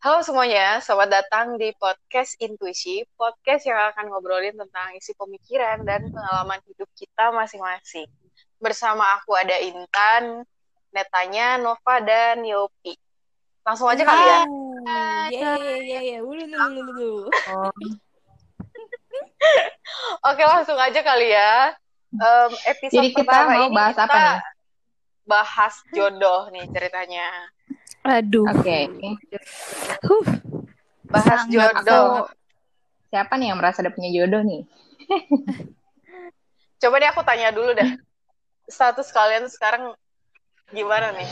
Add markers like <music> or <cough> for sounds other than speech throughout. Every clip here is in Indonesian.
Halo semuanya, selamat datang di podcast Intuisi, podcast yang akan ngobrolin tentang isi pemikiran dan pengalaman hidup kita masing-masing. Bersama aku ada Intan, Netanya, Nova, dan Yopi. Langsung aja kali ya. Iya, iya, iya, iya. Ulu, ulu, ulu, ulu. <laughs> Oke, langsung aja kali ya. Em, episode Jadi kita pertama mau ini bahas kita apa nih? Bahas jodoh nih ceritanya. Aduh. Oke. Huh. Bahas Sangat jodoh. Siapa nih yang merasa udah punya jodoh nih? <laughs> Coba deh aku tanya dulu deh. Status kalian sekarang gimana nih?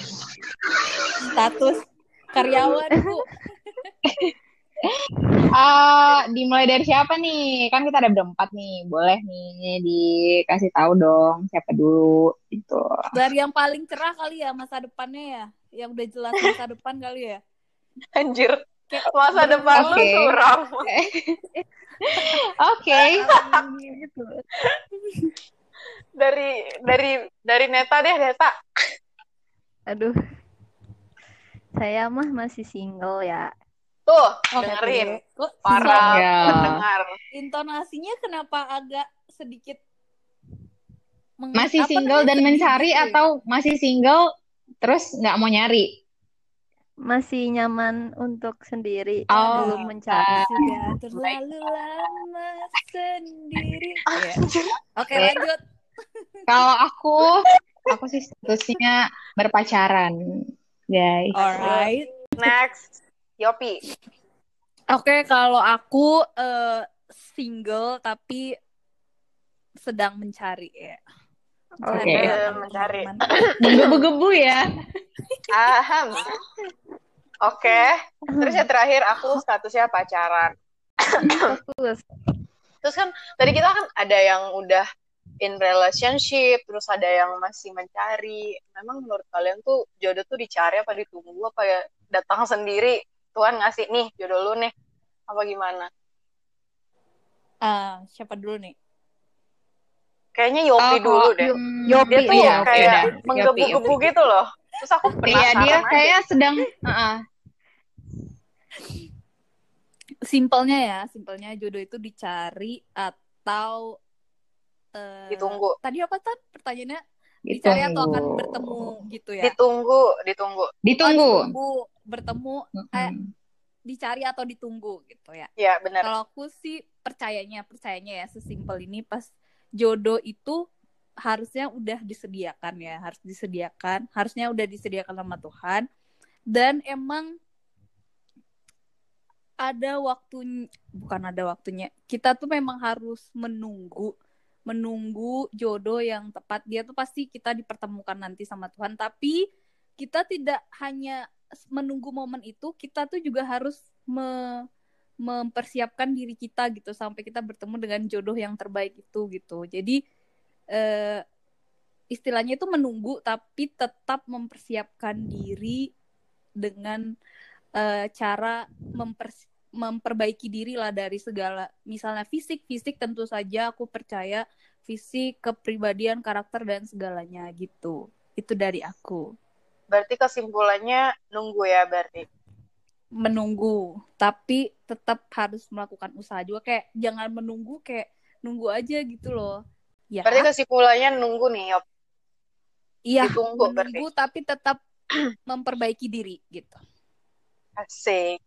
Status karyawan, Bu. <laughs> Ah, dimulai dari siapa nih? Kan kita ada berempat nih. Boleh nih dikasih tahu dong siapa dulu gitu. Dari yang paling cerah kali ya masa depannya ya. Yang udah jelas masa <laughs> depan kali ya. Anjir, masa depan lu Oke. suram. <laughs> Oke. Gitu. <laughs> Dari dari dari Neta deh, Neta. Aduh. Saya mah masih single ya. Tuh, Oke, dengerin. Kok Para Ya. pendengar. intonasinya kenapa agak sedikit meng- Masih single dan mencari gitu ya? atau masih single terus nggak mau nyari? Masih nyaman untuk sendiri, Oh, belum mencari. sudah terlalu lama sendiri. Iya. Anjir. Oke, Oke. lanjut. Kalau <laughs> aku, aku sih statusnya berpacaran, guys. Alright. Next, Yopi. Oke, kalau aku eh, single tapi sedang mencari ya. Oke. Eh, mencari. Menggebu-gebu ya. Aham. Oke. Terus yang terakhir aku statusnya pacaran. Terus Terus kan tadi kita kan ada yang udah in relationship, terus ada yang masih mencari. Memang menurut kalian tuh jodoh tuh dicari apa ditunggu apa ya datang sendiri? Tuhan ngasih nih jodoh lu nih. Apa gimana? Ah, siapa dulu nih? Kayaknya Yopi Oh, dulu deh. Yopi, Dia tuh iya, kayak dah. menggebu-gebu gitu loh. Terus aku Iya, penasaran dia aja. kayak sedang Heeh. Simpelnya ya, simpelnya jodoh itu dicari atau eh, ditunggu, Tadi apa kan pertanyaannya? Dicari atau akan Ditunggu. bertemu gitu ya? ditunggu, ditunggu. Oh, Ditunggu. ditunggu, bertemu, eh, Mm-mm. dicari atau ditunggu gitu ya. Ya benar. Kalau aku sih percayanya, percayanya ya sesimpel ini pas jodoh itu harusnya udah disediakan ya, harus disediakan, harusnya udah disediakan sama Tuhan. Dan emang ada waktunya, bukan ada waktunya. Kita tuh memang harus menunggu, menunggu jodoh yang tepat. Dia tuh pasti kita dipertemukan nanti sama Tuhan, tapi kita tidak hanya menunggu momen itu, kita tuh juga harus me- mempersiapkan diri kita gitu sampai kita bertemu dengan jodoh yang terbaik itu gitu. Jadi eh, istilahnya itu menunggu tapi tetap mempersiapkan diri dengan eh, cara mempers- memperbaiki diri lah dari segala misalnya fisik fisik tentu saja aku percaya fisik kepribadian karakter dan segalanya gitu. Itu dari aku. Berarti kesimpulannya nunggu ya berarti. menunggu tapi tetap harus melakukan usaha juga. Kayak jangan menunggu kayak nunggu aja gitu loh. Ya. Berarti kesimpulannya nunggu nih, Yop. iya ditunggu menunggu tapi tetap <clears throat> memperbaiki diri gitu. Asik.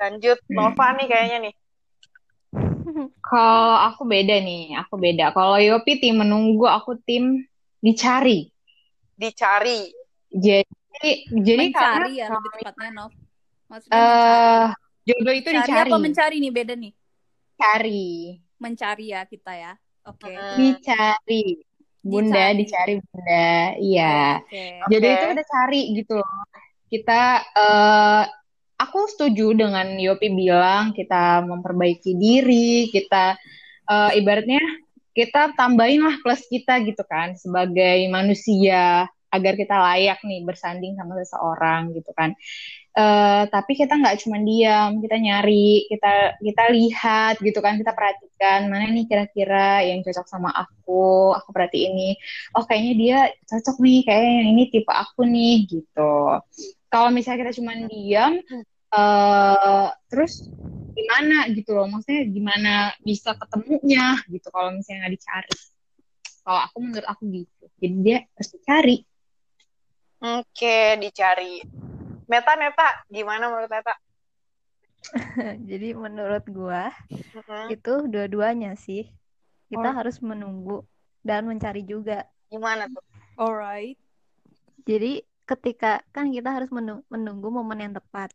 Lanjut. Nova nih kayaknya nih. <laughs> Kalau aku beda nih, aku beda. Kalau Yopi tim menunggu, aku tim dicari. Dicari. Jadi, jadi karena mencari ya lebih tepatnya Nov maksudnya eh jodoh itu mencari. dicari, apa mencari nih beda nih cari, mencari ya kita ya oke Hmm. dicari. Bunda Dicari. dicari bunda, iya. oke Jodoh Oke. itu udah cari gitu loh. Kita, eh aku setuju dengan Yopi bilang kita memperbaiki diri, kita eh, ibaratnya kita tambahin lah plus kita gitu kan sebagai manusia agar kita layak nih bersanding sama seseorang gitu kan. eh, tapi kita nggak cuma diam, kita nyari, kita kita lihat gitu kan, kita perhatikan mana nih kira-kira yang cocok sama aku, aku perhati ini, oh kayaknya dia cocok nih, kayaknya yang ini tipe aku nih gitu. Kalau misalnya kita cuma diam, eh terus gimana gitu loh, maksudnya gimana bisa ketemunya gitu kalau misalnya nggak dicari. Kalau aku menurut aku gitu, jadi dia harus dicari. Oke, dicari. Meta, Meta, gimana menurut Meta? <laughs> Jadi menurut gua Mm-mm. itu dua-duanya sih. Kita Oh. harus menunggu dan mencari juga. Gimana tuh? Alright. Jadi ketika kan kita harus menu- menunggu momen yang tepat.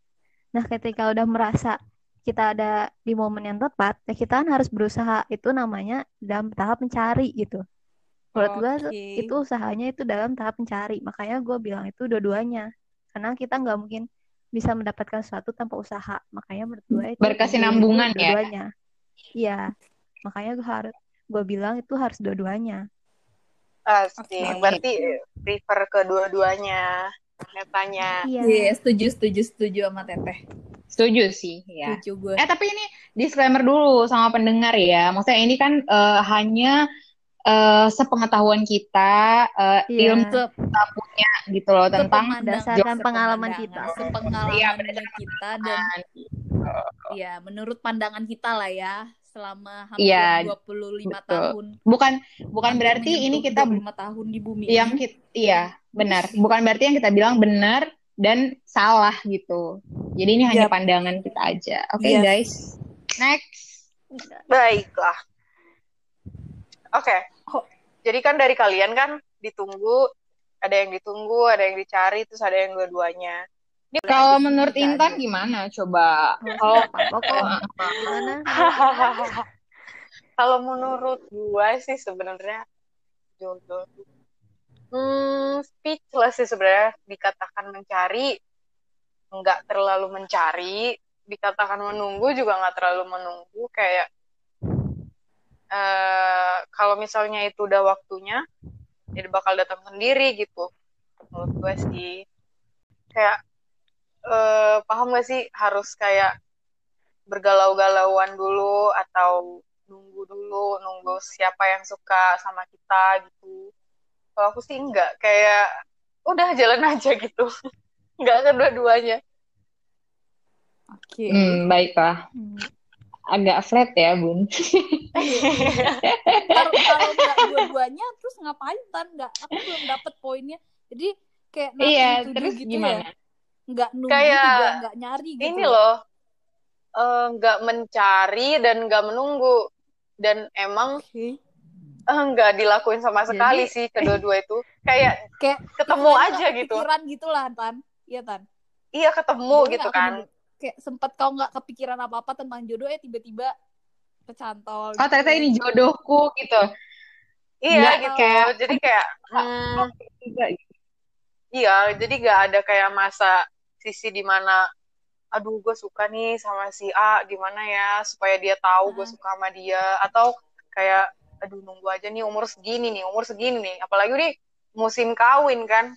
Nah, ketika udah merasa kita ada di momen yang tepat, ya kita kan harus berusaha. Itu namanya dalam tahap mencari gitu. Menurut gua tuh Oke. itu usahanya itu dalam tahap mencari. Makanya gue bilang itu dua-duanya. Karena kita nggak mungkin bisa mendapatkan sesuatu tanpa usaha. Makanya menurut gue itu Berkesinambungan ya. dua-duanya. Iya. Makanya gue harus gue bilang itu harus dua-duanya. Asik. Oke. Berarti prefer kedua-duanya. Metanya. Iya. Iya, setuju, setuju, setuju sama Teteh. Setuju sih, ya. Setuju gue. Eh tapi ini disclaimer dulu sama pendengar ya. Maksudnya ini kan eh, hanya eh, sepengetahuan kita, eh, Iya. ilmu kita punya gitu loh tentang Berdasarkan pengalaman kita. Sepengalaman Iya, kita dan ya menurut pandangan kita lah ya selama hampir Iya, 25 betul. tahun. bukan bukan berarti ini kita 25 tahun di bumi yang kita iya benar. Bukan berarti yang kita bilang benar dan salah gitu. Jadi ini hanya Yap. pandangan kita aja. Oke Yes. guys, next. Baiklah. Oke. Oh. Jadi kan dari kalian kan ditunggu, ada yang ditunggu, ada yang dicari, terus ada yang dua-duanya. Ini Kalau menurut Intan aja. gimana? Coba. Oh, Oh, apa kok? Gimana? <laughs> Kalau menurut gua sih sebenarnya jodoh hmm, speechless sih sebenarnya. Dikatakan mencari nggak terlalu mencari. Dikatakan menunggu juga nggak terlalu menunggu. Kayak eh kalau misalnya itu udah waktunya jadi bakal datang sendiri gitu. Menurut gue sih. Kayak eh paham gak sih? Harus kayak bergalau-galauan dulu atau nunggu dulu nunggu siapa yang suka sama kita gitu kalau aku sih enggak kayak udah jalan aja gitu <laughs> nggak kedua-duanya Oke. hmm, baiklah. Hmm. Agak flat ya, Bun. <laughs> Kalau kalau nggak dua-duanya terus ngapain tan? Nggak, aku belum dapet poinnya. Jadi kayak Iya, terus gitu gimana? ya. Nggak nunggu Kayak juga nggak nyari gitu. ini loh eh, nggak mencari dan nggak menunggu dan emang Oke. Eh, nggak dilakuin sama Jadi- sekali sih kedua-dua itu kayak Kayak ketemu aja gitu Kepikiran gitu lah tan. Iya tan. iya ketemu Boleh gitu kan kamu- Kayak sempat kau nggak kepikiran apa-apa tentang jodoh ya tiba-tiba kecantol. Oh, ternyata ini jodohku gitu. iya gitu kayak- jadi kayak hmm, Juga gitu. iya jadi nggak ada kayak masa sisi di mana aduh gue suka nih sama si A gimana ya supaya dia tahu gue Ah. suka sama dia atau kayak aduh nunggu aja nih umur segini nih umur segini nih apalagi nih musim kawin kan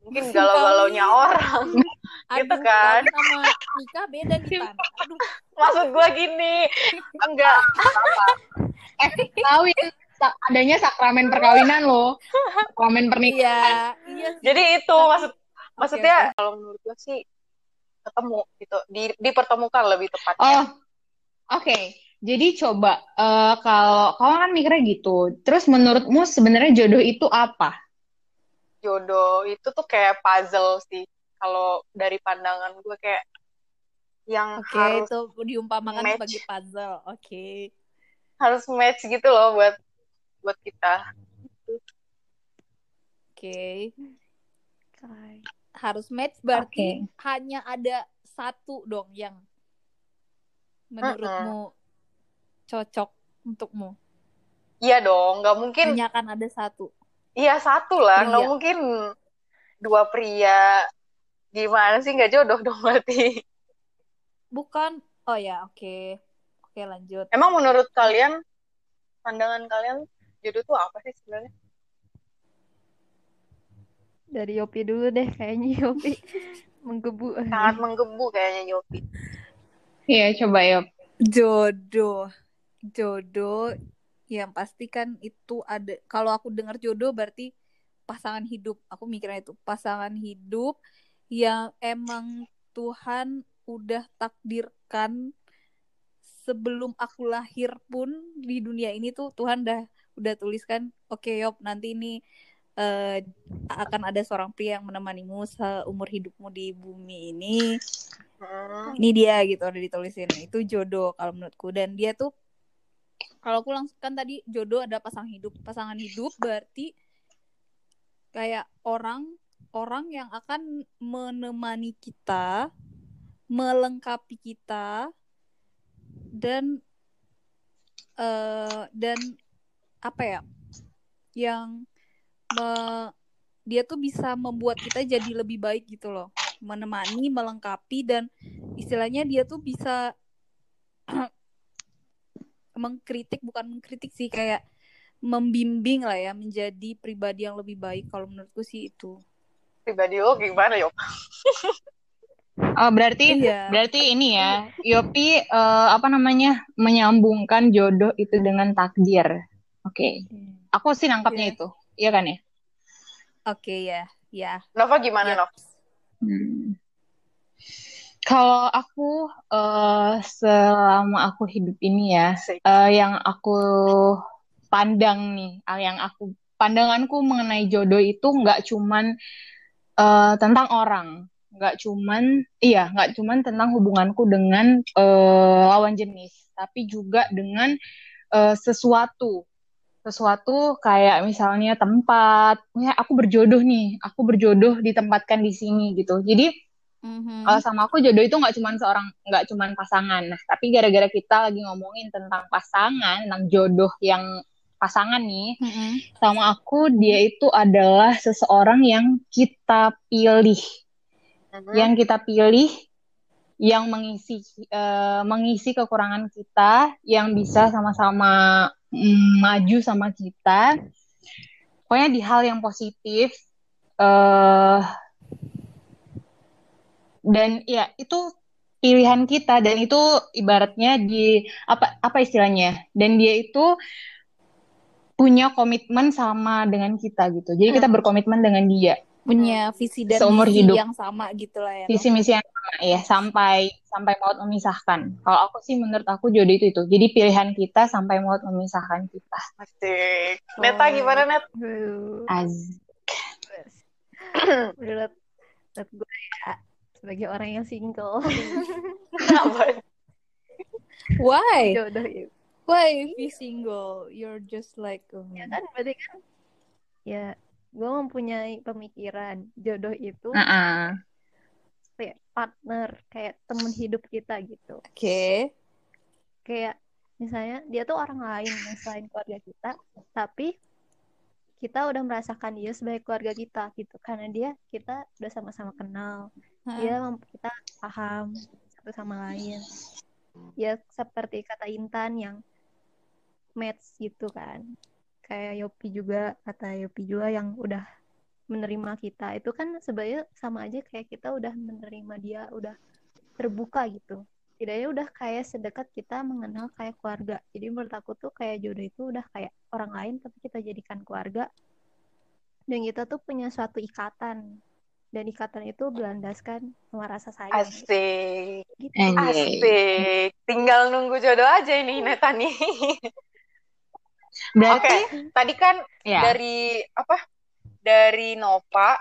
mungkin galau-galaunya orang <laughs> Aduh, gitu kan. sama nikah beda nih. Aduh, maksud gue gini enggak Eh, kawin sa- adanya sakramen perkawinan loh. Sakramen pernikahan. iya, iya. sih. jadi itu maksud maksudnya kalau menurut gue sih ketemu gitu di, dipertemukan lebih tepatnya Oh, oke. Jadi coba eh, kalau kamu kan mikirnya gitu. Terus menurutmu sebenarnya jodoh itu apa? jodoh itu tuh kayak puzzle sih kalau dari pandangan gue kayak yang Oke, harus itu diumpamakan match. sebagai puzzle. Oke. harus match gitu loh buat buat kita Oke. Kai. Harus match berarti Oke. hanya ada satu dong yang menurutmu cocok untukmu. iya dong nggak mungkin Hanya akan ada satu. iya satu lah nggak Pria. mungkin dua pria gimana sih nggak jodoh dong berarti Bukan. Oh ya, oke. Oke, lanjut. emang menurut kalian pandangan kalian jodoh tuh apa sih sebenarnya Dari Yopi dulu deh kayaknya Yopi. <laughs> Menggebu. sangat menggebu kayaknya Yopi. Iya, coba Yop. Jodoh. Jodoh yang pasti kan itu ada kalau aku dengar jodoh berarti pasangan hidup. Aku mikirnya itu pasangan hidup yang emang Tuhan udah takdirkan sebelum aku lahir pun di dunia ini tuh Tuhan udah udah tuliskan oke Yop nanti ini eh, akan ada seorang pria yang menemanimu seumur hidupmu di bumi ini Hmm. ini dia gitu udah ditulisin itu jodoh kalau menurutku dan dia tuh kalau aku langsung kan tadi jodoh ada pasangan hidup. Pasangan hidup berarti kayak orang orang yang akan menemani kita melengkapi kita dan eh dan apa ya yang me- dia tuh bisa membuat kita jadi lebih baik gitu loh. Menemani melengkapi dan istilahnya dia tuh bisa <clears throat> mengkritik bukan mengkritik sih kayak membimbing lah ya menjadi pribadi yang lebih baik kalau menurutku sih itu Pribadi lo gimana Yop? Oh, berarti iya berarti ini ya, Yopi eh, apa namanya menyambungkan jodoh itu dengan takdir. Oke, aku sih nangkapnya Iya. itu, iya kan ya? oke ya ya Nova gimana Ya. Nov? Hmm. Kalau aku eh, selama aku hidup ini ya, eh, yang aku pandang nih, ah, yang aku pandanganku mengenai jodoh itu nggak cuman eh, tentang orang, nggak cuman iya nggak cuman tentang hubunganku dengan eh, lawan jenis, tapi juga dengan eh, sesuatu, sesuatu kayak misalnya tempat, ya aku berjodoh nih, aku berjodoh ditempatkan di sini gitu. Jadi Mhm. kalau sama aku jodoh itu nggak cuman seorang nggak cuman pasangan nah tapi gara-gara kita lagi ngomongin tentang pasangan tentang jodoh yang pasangan nih Mhm. sama aku dia itu adalah seseorang yang kita pilih Mhm. yang kita pilih yang mengisi eh, mengisi kekurangan kita yang bisa sama-sama mm, maju sama kita pokoknya di hal yang positif eh dan ya itu pilihan kita. Dan itu ibaratnya di apa apa istilahnya? Dan dia itu punya komitmen sama dengan kita gitu. Jadi kita Hmm. berkomitmen dengan dia. Punya visi dan Seumur misi hidup. yang sama gitu lah ya visi misi yang sama ya. Sampai sampai maut memisahkan. Kalau aku sih menurut aku jodoh itu itu. Jadi pilihan kita sampai maut memisahkan kita. Asik. Neta gimana Net? Az liat gue ya sebagai orang yang single. <laughs> Why? Jodoh itu why? If you single you're just like um, ya kan berarti kan ya gue mempunyai pemikiran jodoh itu Heeh. kayak partner kayak temen hidup kita gitu. Oke. Kayak misalnya dia tuh orang lain yang selain keluarga kita tapi kita udah merasakan dia sebagai keluarga kita gitu. Karena dia kita udah sama-sama kenal. Dia mem- kita paham satu sama lain. Ya seperti kata Intan yang match gitu kan. Kayak Yopi juga kata Yopi juga yang udah menerima kita. Itu kan sebenarnya sama aja kayak kita udah menerima dia udah terbuka gitu tidaknya udah kayak sedekat kita mengenal kayak keluarga jadi menurut aku tuh kayak jodoh itu udah kayak orang lain tapi kita jadikan keluarga dan kita tuh punya suatu ikatan dan ikatan itu berlandaskan sama rasa sayang Asik. gitu. Asik. Tinggal nunggu jodoh aja ini Neta nih. berarti Oke, tadi kan ya dari apa? Dari Nova,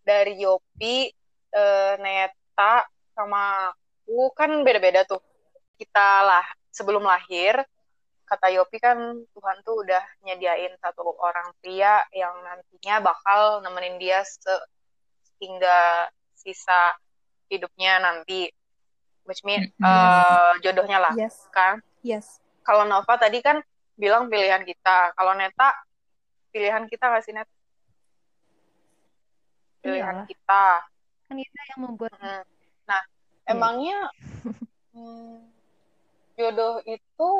dari Yopi, eh, Neta, sama aku kan beda-beda tuh. Kita lah sebelum lahir, kata Yopi kan Tuhan tuh udah nyediain satu orang pria yang nantinya bakal nemenin dia se- hingga sisa hidupnya nanti. Which mean Mm-mm. eh, jodohnya lah yes kan. yes Kalau Nova tadi kan bilang pilihan kita. Kalau Neta pilihan kita nggak sih Net? Pilihan Iyalah. kita. kan kita yang membuat Mm. Nah, emangnya hmm, jodoh itu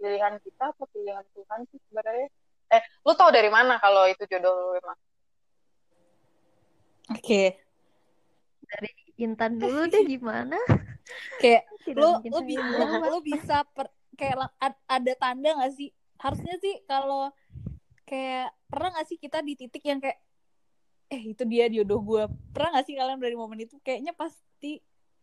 pilihan kita atau pilihan Tuhan sih sebenarnya? Eh, lu tahu dari mana kalau itu jodoh lu emang? oke dari Intan <laughs> dulu deh gimana? kayak <laughs> lo, saya bi- lo, jawab. lo bisa per- kayak ada tanda gak sih harusnya sih kalau kayak pernah gak sih kita di titik yang kayak eh itu dia jodoh gue pernah gak sih kalian dari momen itu kayaknya pasti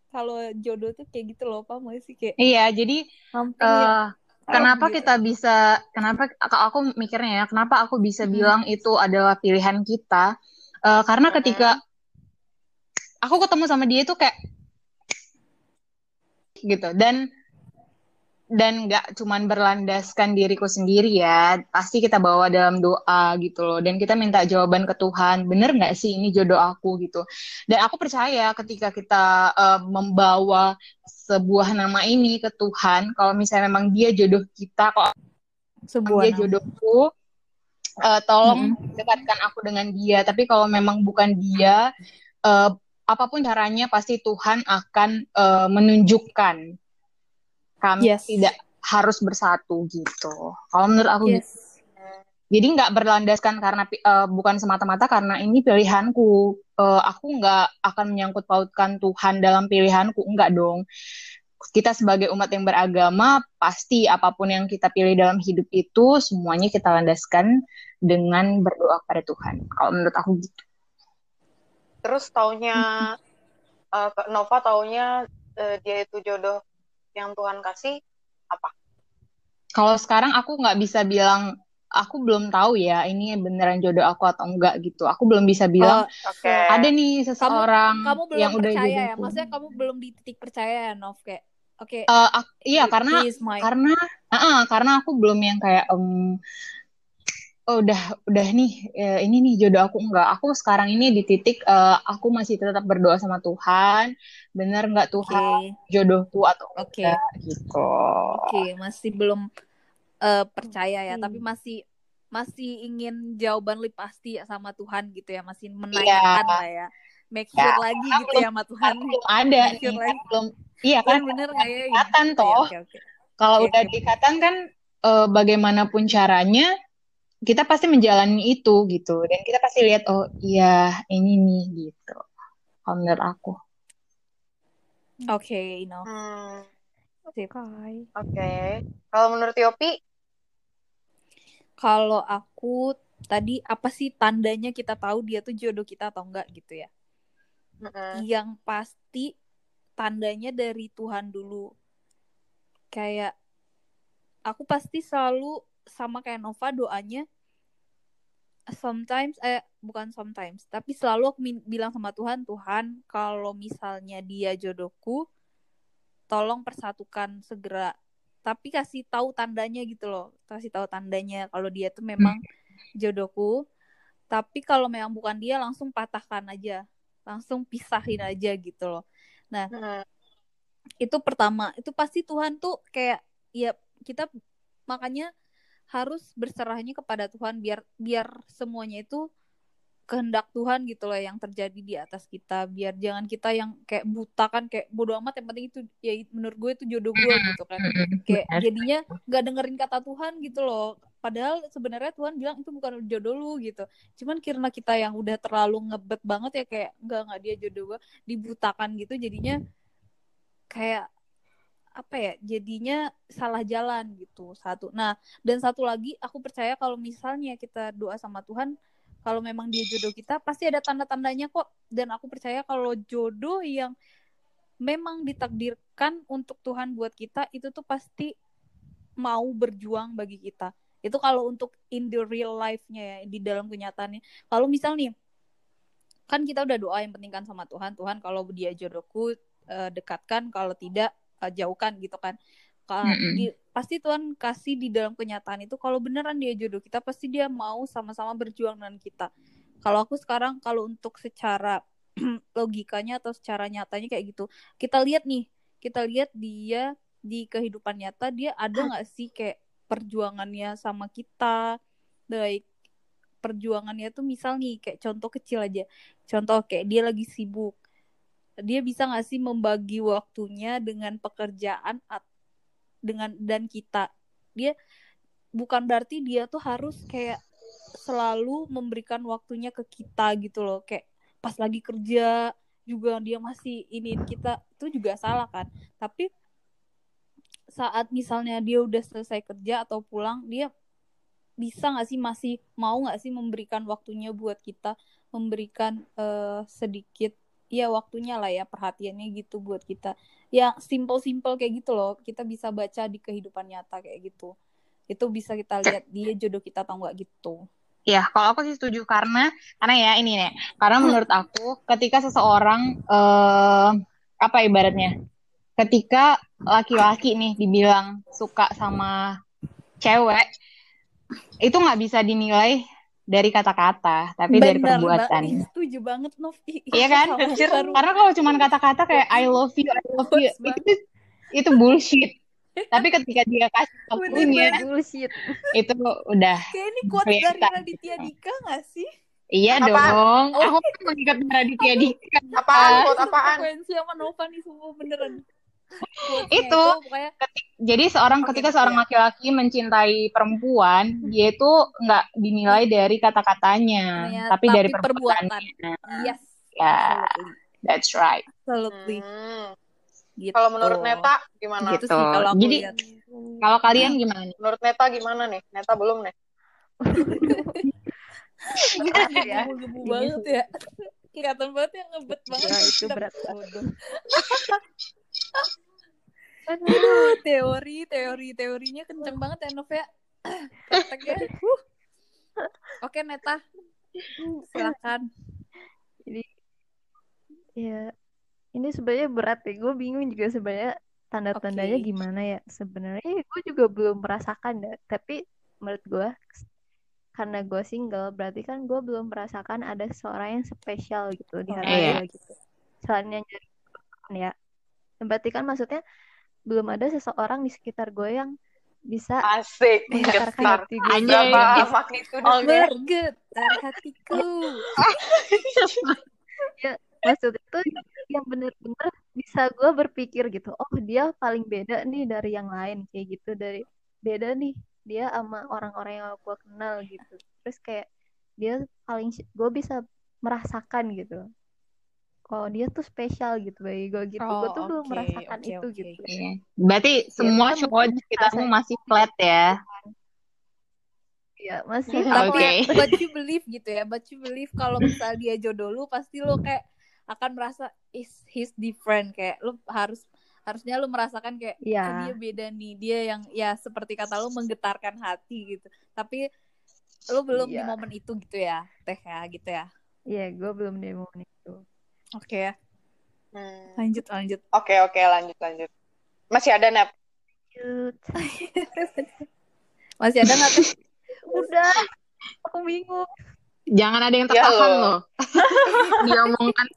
kalau jodoh tuh kayak gitu loh paham gak sih kayak Iya, jadi hampir eh kenapa gitu. kita bisa, kenapa aku mikirnya ya, kenapa aku bisa Mm-mm. bilang itu adalah pilihan kita? Eh, karena Mm-mm. ketika aku ketemu sama dia itu kayak gitu dan dan nggak cuman berlandaskan diriku sendiri ya pasti kita bawa dalam doa gitu loh. Dan kita minta jawaban ke Tuhan bener nggak sih ini jodoh aku? gitu. Dan aku percaya ketika kita eh, membawa sebuah nama ini ke Tuhan kalau misalnya memang dia jodoh kita kok sebuah dia nama. jodohku eh, tolong dekatkan aku dengan dia. Tapi kalau memang bukan dia eh, apa pun caranya pasti Tuhan akan eh, menunjukkan kami Yes. tidak harus bersatu gitu. Kalau menurut aku gitu. yes jadi nggak berlandaskan karena eh, bukan semata-mata karena ini pilihanku. Eh, aku nggak akan menyangkut pautkan Tuhan dalam pilihanku. Enggak dong. Kita sebagai umat yang beragama pasti apa pun yang kita pilih dalam hidup itu semuanya kita landaskan dengan berdoa pada Tuhan. Kalau menurut aku gitu. Terus taunya eh, Kak Nova taunya eh, dia itu jodoh yang Tuhan kasih apa? kalau sekarang aku nggak bisa bilang aku belum tahu ya ini beneran jodoh aku atau enggak gitu aku belum bisa bilang Oh, Oke. ada nih seseorang kamu belum yang udah percaya ya jodohku. maksudnya kamu belum di titik percaya ya Nov kayak oke Eh, ak- iya karena my karena ah, karena aku belum yang kayak em, oh, udah udah nih. Eh, ini nih jodoh aku. Enggak aku sekarang ini di titik eh, aku masih tetap berdoa sama Tuhan. Bener nggak Tuhan? Jodohku atau oke. enggak gitu. Oke masih belum eh, percaya ya. Oke. tapi masih masih ingin jawaban lebih pasti ya sama Tuhan gitu ya. Masih Iya. menanyakan lah ya. Make Ya, sure lagi gitu ya sama Tuhan. Karena belum ada Make sure nih lagi. kan belum iya Tuhan kan? bener nggak ya? Ikatan toh. oke oke. Kalau Oke, udah oke. ikatan kan eh, bagaimanapun caranya kita pasti menjalani itu gitu dan kita pasti lihat oh iya ini nih gitu kalau menurut aku oke enough Hmm, Sip. Oke. Kalau menurut Yopi, kalau aku tadi apa sih tandanya kita tahu dia tuh jodoh kita atau enggak gitu ya mm-mm. yang pasti tandanya dari Tuhan dulu. Kayak aku pasti selalu sama kayak Nova doanya sometimes eh bukan sometimes, tapi selalu aku bilang sama Tuhan, Tuhan, kalau misalnya dia jodohku, tolong persatukan segera. Tapi kasih tahu tandanya gitu loh. Kasih tahu tandanya kalau dia tuh memang jodohku. Tapi kalau memang bukan dia langsung patahkan aja. Langsung pisahin aja gitu loh. Mm-mm. Itu pertama. Itu pasti Tuhan tuh kayak ya kita makanya harus berserahnya kepada Tuhan biar biar semuanya itu kehendak Tuhan gitu loh yang terjadi di atas kita. Biar jangan kita yang kayak buta kan kayak bodo amat yang penting itu ya menurut gue itu jodoh gue gitu kan. Kayak jadinya nggak dengerin kata Tuhan gitu loh. Padahal sebenarnya Tuhan bilang itu bukan jodoh lu gitu. Cuman karena kita yang udah terlalu ngebet banget ya kayak nggak nggak dia jodoh gue dibutakan gitu jadinya kayak apa ya jadinya salah jalan gitu satu. Nah dan satu lagi aku percaya kalau misalnya kita doa sama Tuhan kalau memang dia jodoh kita pasti ada tanda-tandanya kok. Dan aku percaya kalau jodoh yang memang ditakdirkan untuk Tuhan buat kita itu tuh pasti mau berjuang bagi kita. Itu kalau untuk in the real life-nya ya di dalam kenyataannya. Kalau misal nih kan kita udah doa yang penting kan sama Tuhan. Tuhan kalau dia jodohku eh, dekatkan kalau tidak eh, jauhkan gitu kan. Ka- Mm-mm. di- pasti Tuhan kasih di dalam kenyataan itu kalau beneran dia jodoh kita pasti dia mau sama-sama berjuang dengan kita. Kalau aku sekarang kalau untuk secara <clears throat> logikanya atau secara nyatanya kayak gitu kita lihat nih kita lihat dia di kehidupan nyata dia ada nggak sih kayak perjuangannya sama kita? Baik perjuangannya tuh misal nih kayak contoh kecil aja. Contoh kayak dia lagi sibuk dia bisa nggak sih membagi waktunya dengan pekerjaan dengan dan kita? Dia bukan berarti dia tuh harus kayak selalu memberikan waktunya ke kita gitu loh. Kayak pas lagi kerja juga dia masih iniin kita itu juga salah kan? Tapi saat misalnya dia udah selesai kerja atau pulang dia bisa nggak sih masih mau nggak sih memberikan waktunya buat kita? Memberikan eh, sedikit ya waktunya lah ya perhatiannya gitu buat kita. Ya simple-simple kayak gitu loh kita bisa baca di kehidupan nyata kayak gitu. Itu bisa kita lihat dia jodoh kita atau nggak gitu. Ya, kalau aku sih setuju karena karena ya ini nih, karena menurut aku ketika seseorang eh apa ibaratnya, ketika laki-laki nih dibilang suka sama cewek, itu nggak bisa dinilai dari kata-kata, tapi dari Bener, perbuatan. Mbak. Ih, setuju banget Nov Iya kan? Anjir. Karena kalau cuma kata-kata kayak I love you, I love you, itu itu bullshit. Tapi ketika dia kasih waktunya, bullshit itu udah kayak ini quotes dari. Raditya Dika nggak sih iya Apaan? dong. Oh. Aku mengikat Raditya Dika. Apaan? Quote apaan? frekuensi sama Nova nih semua beneran Itu. pokoknya Jadi seorang Oke, ketika iya. seorang laki-laki mencintai perempuan, dia itu nggak dinilai dari kata-katanya, Ternyata- tapi dari tapi perbuatannya. yes Ya, absolutely that's right. absolutely Hmm. gitu Kalau menurut Neta gimana? gitu Gitu. sih kalau aku Jadi- lihat Kalau kalian gimana nih? Menurut Neta gimana nih? Neta belum nih. Apa ya banget ya kelihatan banget ya ngebet banget Ya, itu berat. <laughs> Aduh, <laughs> teori teori teorinya kenceng banget ya Nov ya. <clears throat> Huh. oke Neta. Silakan. Ya ini sebenarnya berat ya. Gue bingung juga sebenarnya tanda-tandanya Oke. gimana ya sebenarnya. Gue juga belum merasakan ya. Tapi menurut gue karena gue single berarti kan gue belum merasakan ada seseorang yang spesial gitu di hati Iya. gue gitu selainnya nyari pasangan ya berarti kan maksudnya belum ada seseorang di sekitar gue yang bisa Asik. menggetarkan Getar. hati gue Anjay. Yes. magnitudenya? bergetar hatiku <laughs> maksudnya tuh yang bener-bener bisa gue berpikir gitu oh dia paling beda nih dari yang lain kayak gitu dari beda nih dia sama orang-orang yang gue kenal gitu terus kayak dia paling gue bisa merasakan gitu kalau dia tuh spesial gitu bagi gue gitu gue Oh, tuh belum oke, merasakan oke, itu oke. gitu Iya. Berarti semua kan cowok di sekitarmu masih flat ya? ya masih tapi Oke. but you believe gitu ya but you believe kalau misal dia jodoh lu pasti lu kayak akan merasa is he's different kayak lu harus harusnya lu merasakan kayak oh, ya dia beda nih dia yang ya seperti kata lu menggetarkan hati gitu tapi lu belum di Iya. momen itu gitu ya teh ya gitu ya Iya, gue belum di momen itu. Oke ya Hmm. lanjut lanjut Oke, oke, lanjut, lanjut. Masih ada, Nep? Lanjut. <laughs> masih ada nggak <laughs> Udah, aku bingung. Jangan ada yang Ya tertahan loh. <laughs> loh. Diomongkan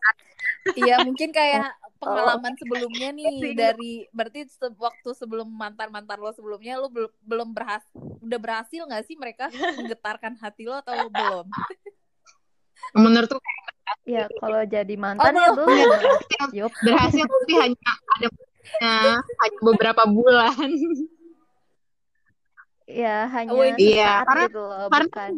Iya mungkin kayak pengalaman sebelumnya nih dari berarti se- waktu sebelum mantan mantan lo sebelumnya lo belum belum berhasil udah berhasil nggak sih mereka menggetarkan hati lo atau belum? menurutku Ya, kalau jadi mantan Oh, ya belum. <laughs> Yup. berhasil tapi hanya ada hanya beberapa bulan. Ya, hanya Oh, iya. sesaat Karena- gitu loh, karena bukan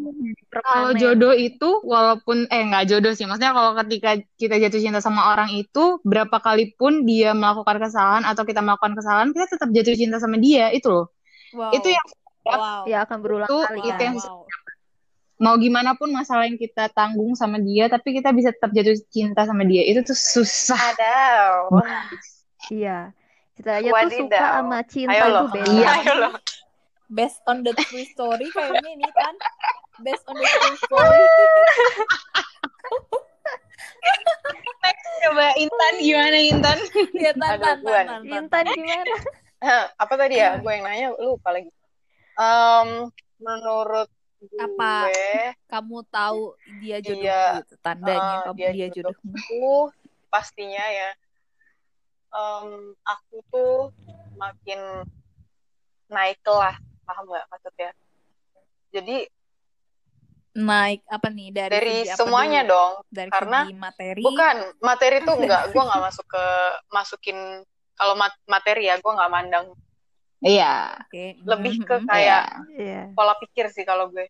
Kalau permanen. jodoh itu walaupun eh nggak jodoh sih, maksudnya kalau ketika kita jatuh cinta sama orang itu berapa kali pun dia melakukan kesalahan atau kita melakukan kesalahan, kita tetap jatuh cinta sama dia itu loh. Wow. Itu yang wow. Ya akan berulang Itu- kali itu kan. yang- wow. Mau gimana pun masalah yang kita tanggung sama dia, tapi kita bisa tetap jatuh cinta sama dia. Itu tuh susah. Ada. Iya. Kita aja tuh suka sama cinta Ayo itu loh. beda. Iya. Ayo loh. Based on the true story kayaknya ini kan based on the true <laughs> story. Coba Intan gimana Intan? ya tan Aduh, tan gua tan, tan, tan. Intan gimana? <laughs> Apa tadi ya? Gue yang nanya, lupa lagi. Em, menurut gue, Apa? Kamu tahu dia jodoh Iya. gitu tandanya Ah, kamu dia dia, jodoh. jodohmu. aku pastinya ya, em, aku tuh makin naik kelas, paham nggak maksudnya? Jadi Naik apa nih dari dari semuanya dulu? dong, Dari karena materi. bukan materi tuh nggak, gue nggak masuk ke masukin kalau mat- materi ya, gue nggak mandang. Iya. Lebih Mhm, ke mhm. kayak Iya. pola pikir sih kalau gue,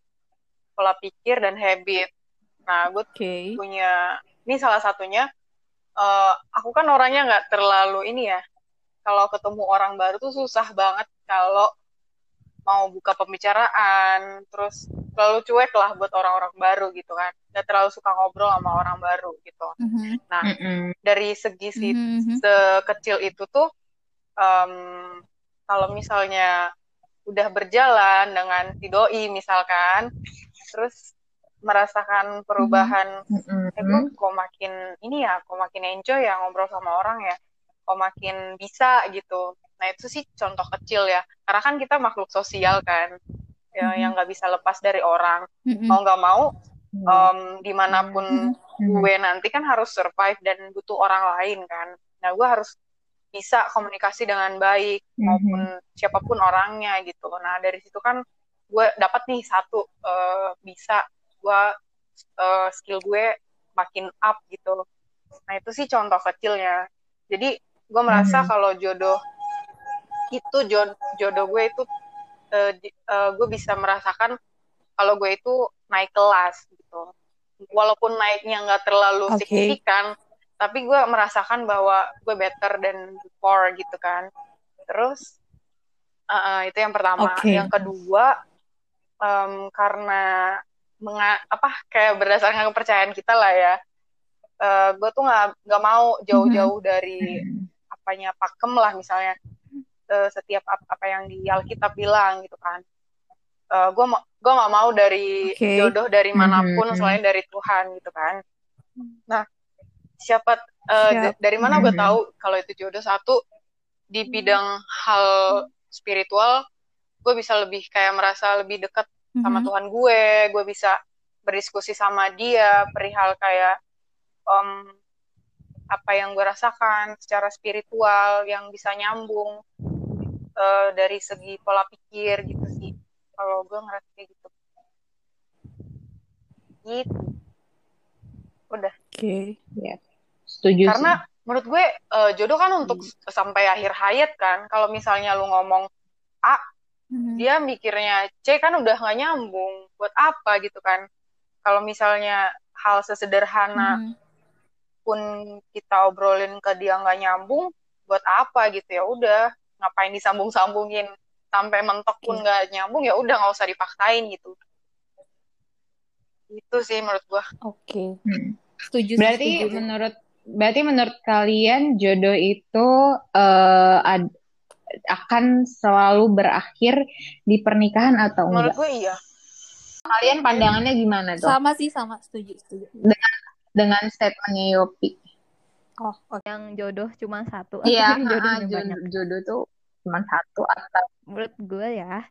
pola pikir dan habit. Nah, gue Oke. punya ini salah satunya eh, aku kan orangnya nggak terlalu ini ya. Kalau ketemu orang baru tuh susah banget kalau mau buka pembicaraan, terus terlalu cuek lah buat orang-orang baru gitu kan. Nggak terlalu suka ngobrol sama orang baru gitu. Mhm. Nah, Mm-mm. dari segi si Mhm. sekecil itu tuh em, kalau misalnya udah berjalan dengan si doi misalkan terus merasakan perubahan Mm-mm. eh gue kok makin ini ya kok makin enjoy ya ngobrol sama orang ya kok makin bisa gitu nah itu sih contoh kecil ya karena kan kita makhluk sosial kan ya, Mhm. yang nggak bisa lepas dari orang Mhm. mau nggak mau em, di mana pun Mhm. gue nanti kan harus survive dan butuh orang lain kan. Nah, gue harus bisa komunikasi dengan baik Mhm. maupun siapa pun orangnya gitu. Nah, dari situ kan gue dapat nih satu eh, bisa gue eh, skill gue makin up gitu. Nah, itu sih contoh kecilnya. Jadi, gue merasa Mhm. kalau jodoh itu jod- jodoh gue itu eh, di- eh, gue bisa merasakan kalau gue itu naik kelas gitu. Walaupun naiknya nggak terlalu Oke. signifikan, tapi gue merasakan bahwa gue better than before gitu kan. Terus eh, itu yang pertama. Oke. Yang kedua em, karena menga- apa kayak berdasarkan kepercayaan kita lah ya. Eh, gue tuh nggak nggak mau jauh-jauh dari apanya pakem lah misalnya eh, setiap ap- apa yang di Alkitab bilang gitu kan. gue gue nggak mau dari Oke. jodoh dari mana pun Mhm. selain dari Tuhan gitu kan. Nah siapa Siap. d- dari mana gue Mhm. tahu kalau itu jodoh satu di bidang hal spiritual gue bisa lebih kayak merasa lebih dekat sama Mhm. Tuhan gue, gue bisa berdiskusi sama dia perihal kayak em, apa yang gue rasakan secara spiritual yang bisa nyambung eh, dari segi pola pikir gitu sih. Kalau gue ngerasa kayak gitu. Gitu. Udah. Oke. Setuju Karena menurut gue eh, jodoh kan untuk s- sampai akhir hayat kan. Kalau misalnya lu ngomong Mhm. dia mikirnya C kan udah nggak nyambung. Buat apa gitu kan? Kalau misalnya hal sesederhana Mhm. pun kita obrolin ke dia nggak nyambung, buat apa gitu ya udah ngapain disambung-sambungin sampai mentok pun Oke. nggak nyambung ya udah nggak usah dipaksain gitu. Itu sih menurut gua. Oke. Hmm. Setuju sih, Berarti setuju. menurut berarti menurut kalian jodoh itu eh, ad- akan selalu berakhir di pernikahan atau Menurut enggak? gue iya. Kalian pandangannya gimana tuh sama sih sama setuju setuju. dengan statementnya Yopi? Oh, oke. Yang jodoh cuma satu Iya, <laughs> jodoh ah, yang banyak. jodoh, jodoh tuh cuma satu atau Menurut gue ya,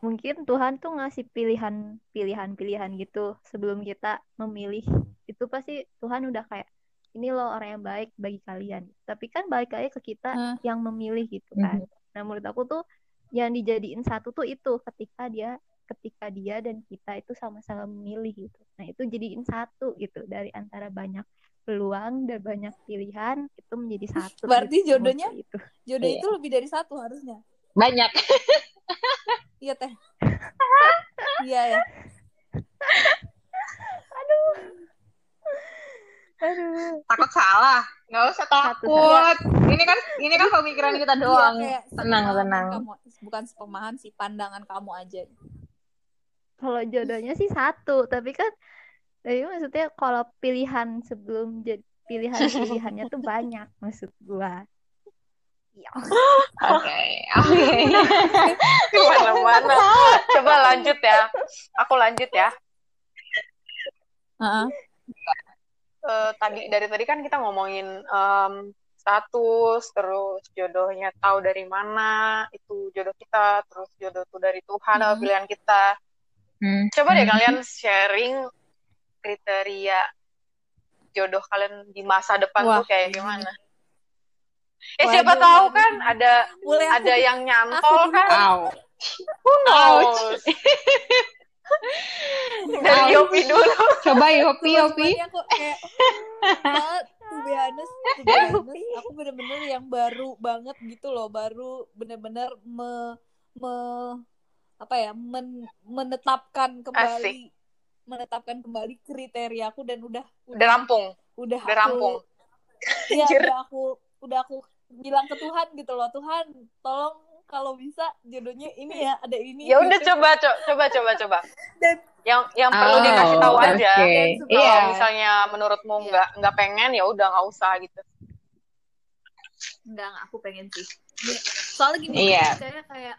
mungkin Tuhan tuh ngasih pilihan pilihan-pilihan gitu sebelum kita memilih. Itu pasti Tuhan udah kayak ini loh orang yang baik bagi kalian. Tapi kan balik lagi ke kita Hmm. yang memilih gitu kan. Nah, menurut aku tuh yang dijadiin satu tuh itu ketika dia ketika dia dan kita itu sama-sama memilih gitu. Nah, itu jadiin satu gitu dari antara banyak peluang dan banyak pilihan itu menjadi satu. <laughs> Berarti gitu, jodohnya? itu. Jodoh Iya. itu lebih dari satu harusnya. banyak. <laughs> Iya teh. <laughs> Iya ya. Aduh. Takut salah. Nggak usah takut. Ini kan ini kan pemikiran kita doang. Iya, Tenang, tenang. Kamu, bukan sepemahaman sih, pandangan kamu aja. Kalau jodohnya sih satu, tapi kan tapi maksudnya kalau pilihan sebelum jadi pilihan-pilihannya <laughs> tuh banyak maksud gua. Iya. Oke, oke. <laughs> Ke mana-mana. Coba lanjut ya. Aku lanjut ya. Heeh. Eh, tadi dari tadi kan kita ngomongin em, status, terus jodohnya tahu dari mana, itu jodoh kita, terus jodoh itu dari Tuhan atau Mhm. pilihan kita. Hmm. Coba deh Hmm. kalian sharing kriteria jodoh kalian di masa depan Wah, tuh kayak gimana? Eh siapa Waduh, tahu waduh. kan ada aku ada yang nyantol aku kan? Au. Who knows? <laughs> Dari. Yopi dulu. Coba Yopi, Yopi. aku kayak to be honest, to be honest, aku bener-bener yang baru banget gitu loh, baru bener-bener me, me- apa ya, men- menetapkan kembali menetapkan kembali kriteriaku dan udah Udah rampung. udah udah aku rampung. Iya, Anjir. udah aku udah aku bilang ke Tuhan gitu loh, Tuhan, tolong kalau bisa jodohnya ini ya, ada ini. Ya udah gitu. coba co- coba coba coba. <laughs> Dan Yang yang perlu Oh, dikasih tahu oke. aja. Dan Kalau Iya. misalnya menurutmu Iya. nggak nggak pengen ya udah nggak usah gitu. enggak, enggak, aku pengen sih. Soalnya gini, Iya. saya kayak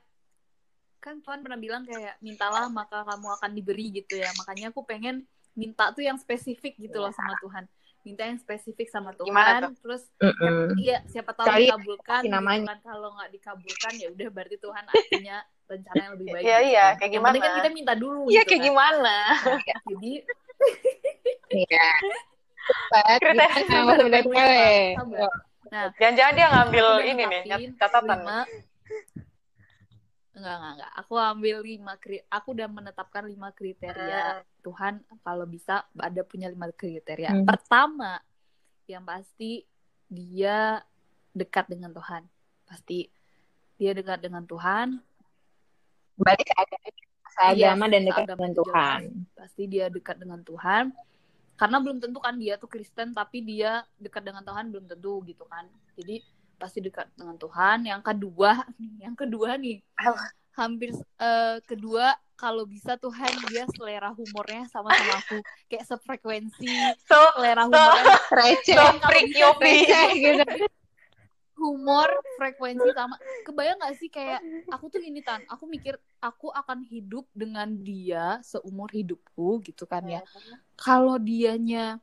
kan Tuhan pernah bilang kayak mintalah maka kamu akan diberi gitu ya. Makanya aku pengen minta tuh yang spesifik gitu loh sama Tuhan. Minta yang spesifik sama Tuhan. Gimana Terus Mm-mm. Iya, siapa tahu Kali dikabulkan. kasih gitu namanya. kan. Kalau nggak dikabulkan ya udah berarti Tuhan artinya rencana yang lebih baik. Iya, gitu iya, kan. kayak Yang kan gimana? kita minta dulu. Iya gitu kayak kan. gimana? <laughs> Jadi Iya. Kriteria. gimana. Nah, Jangan-jangan dia ngambil ini nih catatan. Enggak, enggak, enggak. Aku ambil lima kri... aku udah menetapkan lima kriteria Hmm. Tuhan kalau bisa ada punya lima kriteria. Hmm. Pertama, yang pasti dia dekat dengan Tuhan. Pasti dia dekat dengan Tuhan, Berarti seagama, Iya, dan dekat dengan itu Tuhan. pasti dia dekat dengan Tuhan karena belum tentu kan dia tuh Kristen tapi dia dekat dengan Tuhan belum tentu gitu kan jadi pasti dekat dengan Tuhan. Yang kedua yang kedua nih. Hampir eh, kedua kalau bisa Tuhan dia selera humornya sama-sama aku. Kayak sefrekuensi So, selera so, humornya. Receh, so bisa Yopi. receh gitu. humor frekuensi sama. Kebayang gak sih kayak aku tuh gini tan. Aku mikir aku akan hidup dengan dia seumur hidupku gitu kan ya. Kalau dianya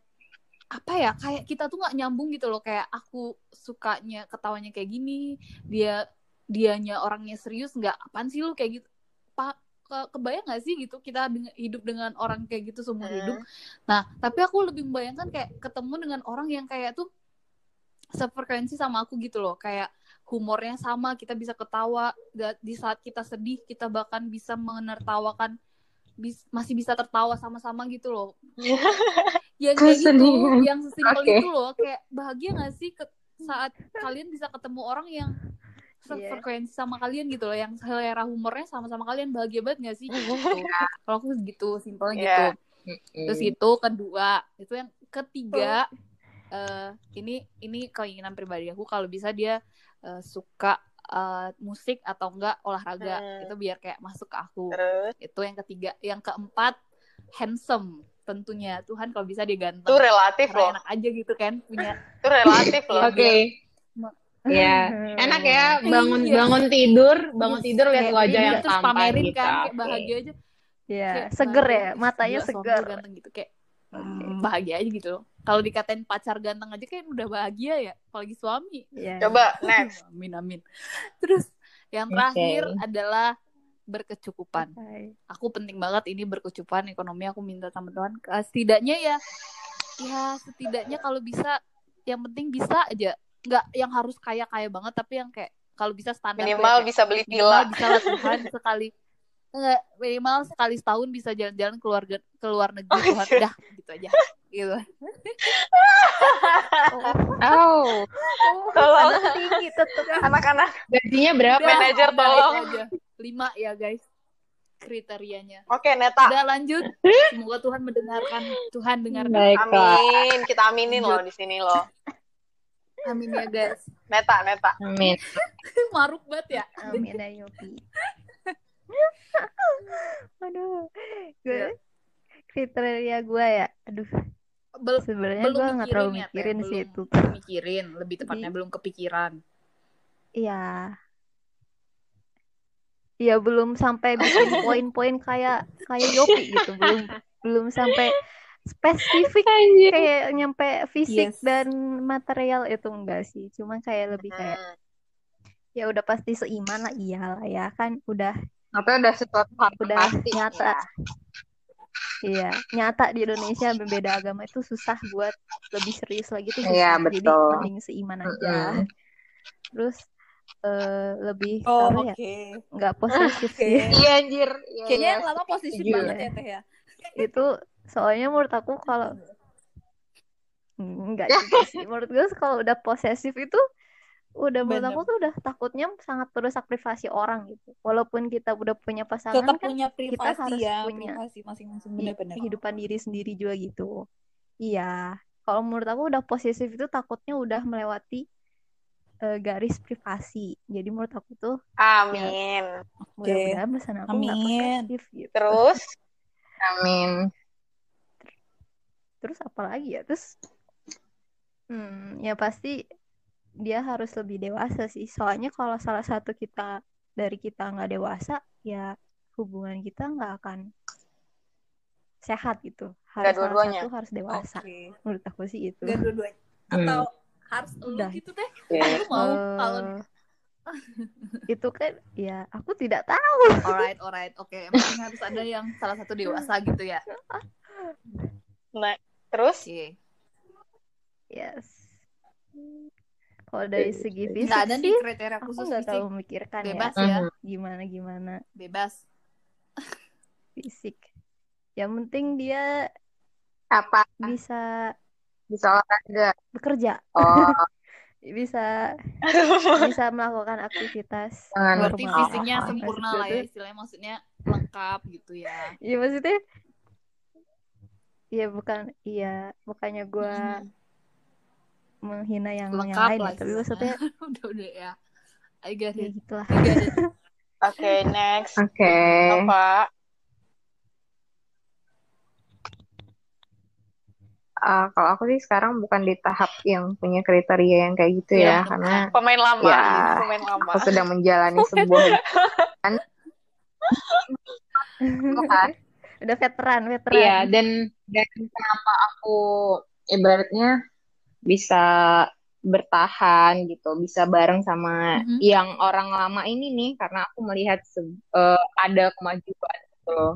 apa ya kayak kita tuh nggak nyambung gitu loh kayak aku sukanya ketawanya kayak gini dia dianya orangnya serius nggak apaan sih lu kayak gitu? Pak ke- kebayang gak sih gitu kita hidup dengan orang kayak gitu seumur Hmm. hidup? Nah tapi aku lebih membayangkan kayak ketemu dengan orang yang kayak tuh sefrekuensi sama aku gitu loh kayak humornya sama kita bisa ketawa Da- di saat kita sedih kita bahkan bisa menertawakan bis- masih bisa tertawa sama-sama gitu loh <laughs> yang kayak gitu yang sesimpel Oke. itu loh kayak bahagia gak sih ke- saat kalian bisa ketemu orang yang Iya. sefrekuensi sama kalian gitu loh yang selera humornya sama-sama kalian bahagia banget gak sih <laughs> gitu kalau aku gitu simpelnya Iya. gitu. Terus itu kedua, itu yang ketiga eh ini ini keinginan pribadi aku kalau bisa dia eh, suka eh, musik atau enggak olahraga. Hmm. Itu biar kayak masuk ke aku. Terus Itu yang ketiga, yang keempat handsome tentunya. Tuhan kalau bisa dia itu ganteng. relatif Karena loh. enak aja gitu kan punya Itu relatif loh. Oke. Ya, <laughs> enak ya bangun Iya. bangun tidur, bangun Yes, tidur lihat wajah yang terus tampan pamerin gitu. kan kayak bahagia aja Iya, kayak seger ya, "Ih, matanya seger. ganteng gitu kayak hmm, bahagia aja gitu loh. Kalau dikatain pacar ganteng aja kan udah bahagia ya, apalagi suami. Iya. Coba <laughs> next. Amin amin. Terus yang terakhir adalah berkecukupan. Hai. Aku penting banget ini berkecukupan ekonomi aku minta sama Tuhan. Eh, Setidaknya ya ya setidaknya kalau bisa yang penting bisa aja. Nggak yang harus kaya-kaya banget tapi yang kayak kalau bisa standar Minimal kayak bisa beli minimal villa. bisa lah Tuhan sekali enggak minimal sekali setahun bisa jalan-jalan keluar ke luar negeri Tuhan dah gitu aja gitu <laughs> Oh, Tolong Anak tinggi tetep. anak-anak gajinya berapa? Manajer, tolong. Lima ya guys kriterianya Oke, Neta. udah lanjut semoga Tuhan mendengarkan Tuhan dengarkan. Amin. Kita aminin loh di sini loh. amin ya guys Neta, Neta. Amin. <laughs> maruk banget ya Amin <laughs> ya Yopi. Aduh. Gue kriteria gue ya. Aduh, Bel- sebenarnya gue nggak terlalu ya, mikirin sih Belum itu. mikirin lebih tepatnya belum kepikiran Iya. Iya belum sampai bikin poin-poin kayak kayak Yopi gitu, belum belum sampai spesifik Anjir. kayak nyampe fisik Yes. dan material itu enggak sih, cuma kayak lebih kayak Hmm. ya udah pasti seiman lah iyalah ya kan udah Atau udah sesuatu hal yang udah pasti. nyata. ya. Iya, nyata di Indonesia berbeda agama itu susah buat lebih serius lagi tuh susah. Iya, Jadi betul. mending seiman aja. Mm-mm. Terus eh, lebih oh apa oke ya? Nggak posesif Oke. sih. Iya anjir. Iya, kayaknya iya. yang lama posisi setuju. banget ya teh ya Itu soalnya menurut aku kalau enggak juga sih. Menurut gue kalau udah posesif itu udah menurut aku tuh udah takutnya sangat merusak privasi orang gitu. Walaupun kita udah punya pasangan tetap kan punya privasi harus ya punya privasi masing-masing benar-benar kehidupan diri sendiri juga gitu. Iya, kalau menurut aku udah posesif itu takutnya udah melewati eh, garis privasi jadi menurut aku tuh Amin. mudah-mudahan pesan aku nggak Amin. posesif gitu Terus Amin. terus apa lagi ya terus hmm, ya pasti dia harus lebih dewasa sih soalnya kalau salah satu kita dari kita nggak dewasa ya hubungan kita nggak akan sehat gitu harus salah dua-duanya. satu harus dewasa Oke. menurut aku sih itu Gak dua-duanya. Hmm. Harus lu Udah. gitu teh. Oke. Lu mau Eh, kalau itu kan ya aku tidak tahu alright alright oke yang penting harus ada yang salah satu dewasa gitu ya. nah, terus Oke. yes kalau dari segi fisik Nggak ada nih sih kriteria aku khusus nggak fisik. terlalu memikirkan Bebas ya ya, <laughs> gimana gimana bebas. fisik yang penting dia Apa? bisa Bisa olahraga. bekerja Oh, <laughs> bisa <laughs> bisa melakukan aktivitas Jangan Berarti normal. fisiknya Oh, sempurna lah ya istilahnya maksudnya lengkap gitu ya. Iya maksudnya Iya bukan iya bukannya gue Mhm. menghina yang yang Lengkap lain lah ya, tapi maksudnya <laughs> udah udah ya. I got ya it. gitulah. Got it. Oke, next. Oke. Apa? Ah, kalau aku sih sekarang bukan di tahap yang punya kriteria yang kayak gitu Iya, ya, karena <laughs> Pemain lama. Ya. Pemain lama. aku sedang menjalani <laughs> sebuah kan? Udah veteran, veteran. Iya, dan dan kenapa aku ibaratnya bisa bertahan gitu, bisa bareng sama Mhm. yang orang lama ini nih, karena aku melihat se- eh, ada kemajuan gitu loh.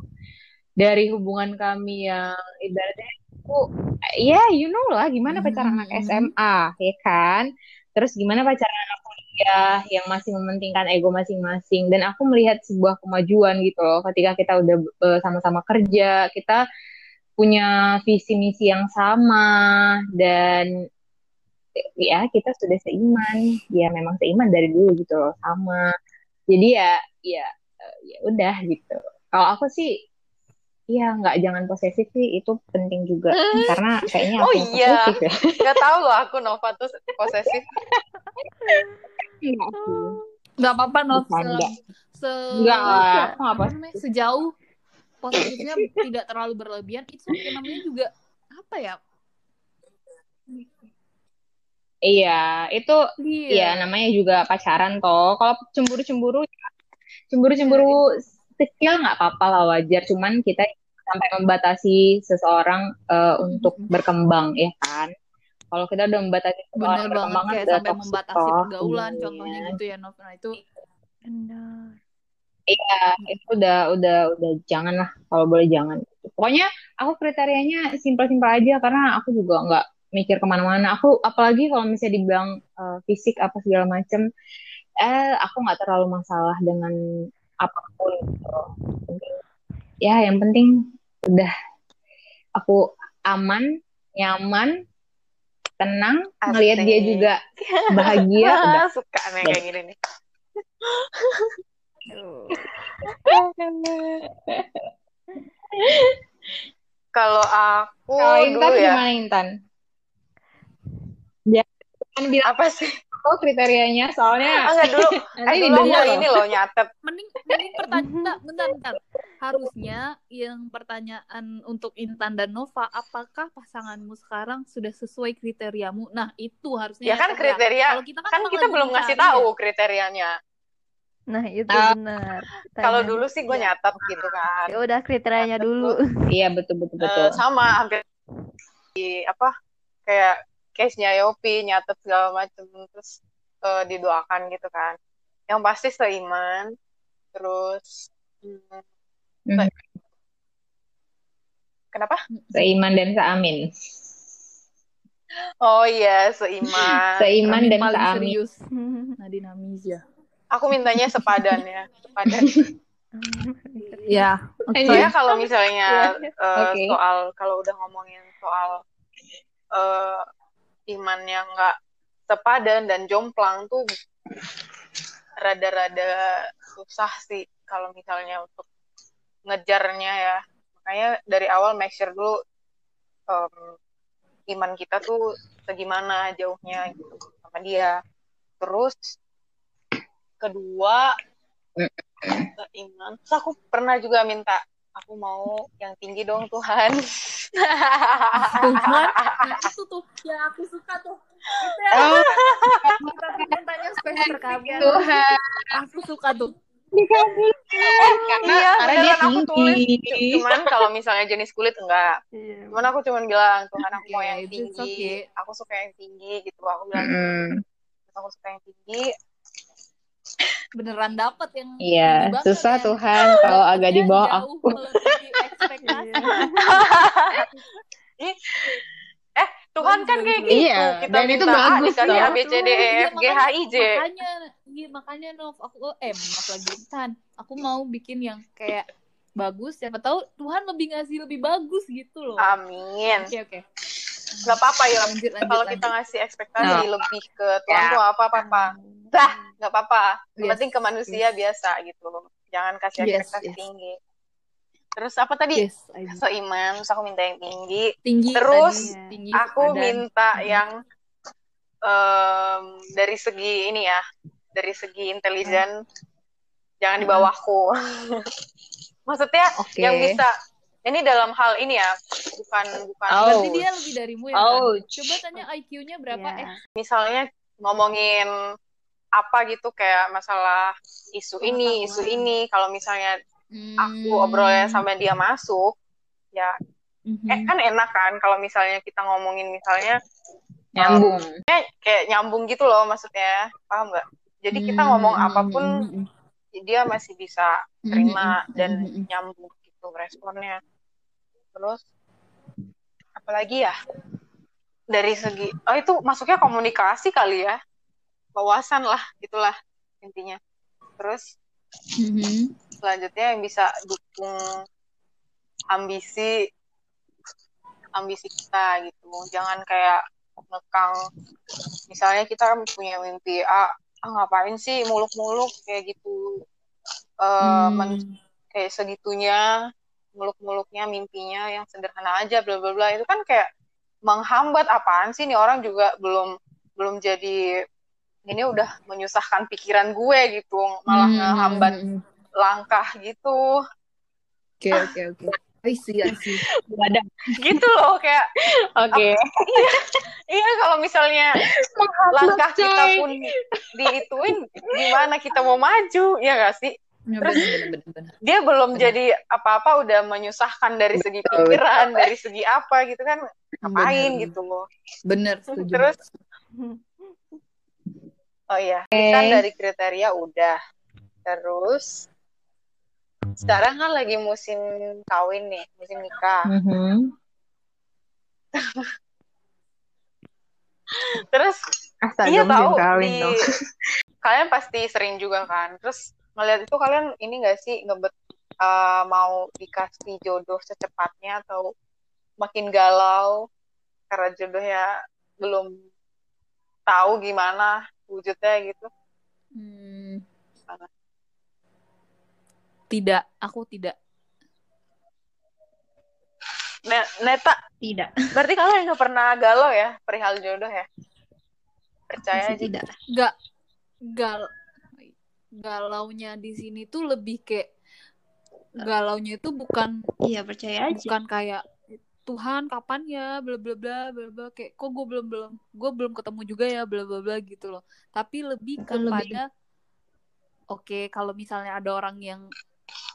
Dari hubungan kami yang ibaratnya aku, ya you know lah gimana pacaran anak Mhm. SMA, ya kan? Terus gimana pacaran anak kuliah yang masih mementingkan ego masing-masing. Dan aku melihat sebuah kemajuan gitu loh, ketika kita udah eh, sama-sama kerja, kita punya visi misi yang sama dan ya kita sudah seiman ya memang seiman dari dulu gitu loh sama jadi ya ya eh, ya udah gitu kalau aku sih ya nggak jangan posesif sih itu penting juga. Karena kayaknya aku Oh iya. posesif ya. <laughs> Gak tahu loh aku Nova tuh posesif. Enggak sih. Gak apa-apa Nov Bercanda. se, se Enggak lah, aku nggak apa posesif. namanya sejauh positifnya tidak terlalu berlebihan. Itu namanya juga apa ya? Iya itu iya. ya namanya juga pacaran toh. Kalau cemburu-cemburu cemburu-cemburu kecil nggak apa-apa lah wajar cuman kita sampai membatasi seseorang eh, untuk berkembang ya kan kalau kita udah membatasi bener seseorang banget berkembang kan kayak sampai membatasi pergaulan hubungannya. contohnya gitu ya Nov nah itu Benar. Iya, itu udah udah udah jangan lah kalau boleh jangan. Pokoknya aku kriterianya simpel-simpel aja karena aku juga nggak mikir ke mana-mana. Aku apalagi kalau misalnya dibilang eh, fisik apa segala macem, eh aku nggak terlalu masalah dengan apa pun gitu. Ya yang penting udah aku aman, nyaman, tenang, ngelihat dia juga <laughs> bahagia, udah. <laughs> Suka nih kayak gini nih. Kalau aku Kalau Intan ya, gimana Intan? Jangan bilang apa sih? apa kriterianya, soalnya Ah, enggak dulu. <laughs> nanti Eh, dulu ini loh nyatet. mending mending pertanyaan bentar bentar harusnya yang pertanyaan untuk Intan dan Nova apakah pasanganmu sekarang sudah sesuai kriteriamu nah itu harusnya Ya kan Teh, kriteria. kalau kita kan, Kan kita belum ngasih tahu ya. kriterianya. Nah, itu Ah. benar. Kalau dulu sih gue Iya. nyatet gitu kan. ya udah kriterianya dulu. Iya betul betul Eh, betul. sama hampir di apa kayak case-nya Yopi nyatet segala macem terus eh, didoakan gitu kan. Yang pasti seiman terus hmm, Mhm. kenapa? Seiman dan seamin. Oh iya seiman. Seiman dan paling seamin. serius <laughs> Nadine Amizia Aku mintanya sepadan ya, sepadan. <laughs> ya Soalnya kalau misalnya <laughs> Iya. eh, Oke. soal kalau udah ngomongin soal eh, iman yang nggak sepadan dan jomplang tuh rada-rada susah sih kalau misalnya untuk ngejarnya ya. Makanya dari awal make sure dulu em, iman kita tuh segimana jauhnya gitu sama dia. Terus kedua iman. Terus aku pernah juga minta aku mau yang tinggi dong Tuhan Tuhan, nah itu tuh ya aku suka tuh. Itu ya. Oh, Kita tanya spesifik Terkabul. Tuhan. Aku suka tuh. Karena, Iya, karena dia aku tulis. cuman kalau misalnya jenis kulit enggak Iya. cuman aku cuman bilang Tuhan aku mau Oke, yang tinggi aku suka yang tinggi gitu aku bilang Mm-mm. aku suka yang tinggi Beneran dapet yang Iya, susah kan. Tuhan <laughs> kalau agak di bawah aku. <laughs> eh Tuhan kan kayak gitu Iya, kita dan itu minta A bagus dikasih. A B C D E Iya, F G H makanya- I J Makanya, iya makanya Nov, aku eh Nov lagi Tan, aku mau bikin yang kayak bagus. Siapa tahu Tuhan lebih ngasih lebih bagus gitu loh. amin Oke oke. Nggak apa-apa ya Lanjut lanjut. kalau lanjut. kita ngasih ekspektasi No. lebih ke Tuhan Ya. tuh apa apa apa dah nggak apa-apa yang Yes, penting ke manusia biasa gitu jangan kasih Yes, ekspektasi yes. tinggi terus apa tadi Yes, I do. seiman terus aku minta yang tinggi tinggi Terus, tinggi aku badan. minta Hmm. yang em, dari segi ini ya dari segi intelijen jangan di Hmm. bawahku <laughs> maksudnya Oke. yang bisa ini dalam hal ini ya bukan bukan Oh. Berarti dia lebih darimu ya. Tan? Ouch. Coba tanya IQ-nya berapa? Iya. Eh, misalnya ngomongin apa gitu kayak masalah isu ini isu ini kalau misalnya aku hmm. obrolnya sama dia masuk ya Mhm. eh kan enak kan kalau misalnya kita ngomongin misalnya Nyambung. kayak nyambung gitu loh maksudnya paham nggak jadi kita ngomong hmm, apa pun hmm, dia masih bisa terima hmm, dan hmm. nyambung gitu responnya. Terus apalagi ya? Dari segi oh itu masuknya komunikasi kali ya? Wawasan lah gitulah intinya. Terus Mhm. selanjutnya yang bisa dukung ambisi ambisi kita gitu. Jangan kayak ngekang misalnya kita punya mimpi ah, ah ngapain sih muluk-muluk? kayak gitu. Men- Hmm. Kayak segitunya muluk-muluknya mimpinya yang sederhana aja bla bla bla itu kan kayak menghambat apaan sih nih orang juga belum belum jadi ini udah menyusahkan pikiran gue gitu malah Hmm, ngehambat hmm, hmm. langkah gitu Oke oke oke. I see, I see. Wadah. gitu loh kayak Oke. iya kalau misalnya langkah kita pun diituin gimana kita mau maju ya gak sih Ya, bener, bener, bener, bener. dia belum Benar. jadi apa-apa udah menyusahkan dari segi Betul, pikiran dari segi apa gitu kan ngapain Bener. gitu loh Bener, setuju. Terus? oh iya Oke. kan dari kriteria udah terus sekarang kan lagi musim kawin nih musim nikah Mhm. terus Astaga, iya tahu kawin di dong. <laughs> kalian pasti sering juga kan terus ngeliat itu kalian ini gak sih ngebet uh, mau dikasih jodoh secepatnya atau makin galau karena jodohnya belum tahu gimana wujudnya gitu Hmm. Tidak, aku tidak. Ne- Neta Tidak. berarti kalian nggak pernah galau ya perihal jodoh ya percaya Masih aja tidak. Gak gal galaunya di sini tuh lebih kayak galaunya itu bukan Iya percaya aja. bukan kayak Tuhan kapan ya bla bla bla bla bla kayak kok gue belum belum gue belum ketemu juga ya bla bla bla gitu loh. Tapi lebih kepada oke kalau misalnya ada orang yang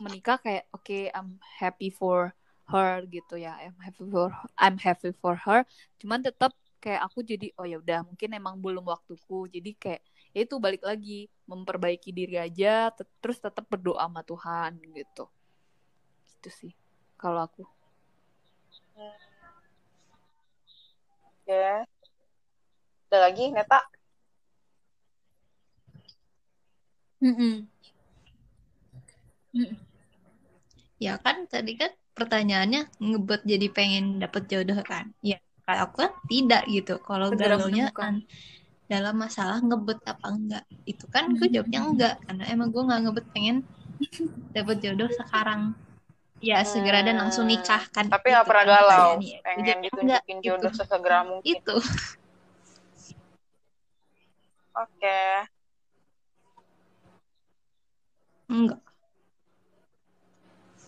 menikah kayak oke I'm happy for her gitu ya I'm happy for I'm happy for her. Cuman tetap kayak aku jadi oh ya udah mungkin emang belum waktuku. Jadi kayak ya itu balik lagi memperbaiki diri aja te- terus tetap berdoa sama Tuhan gitu gitu sih kalau aku ya ada lagi Neta Mm-mm. Ya kan tadi kan pertanyaannya ngebet jadi pengen dapet jodoh kan? Ya kalau aku kan tidak gitu. Kalau galaunya menemukan. Kan dalam masalah ngebet apa enggak itu kan gue jawabnya enggak karena emang gue nggak ngebet pengen dapet jodoh sekarang ya segera dan langsung Hmm, nikah kan Tapi nggak Gitu pernah kan galau, pertanyaannya. pengen Jadi, ditunjukin enggak, jodoh itu. sesegera mungkin. itu Oke. enggak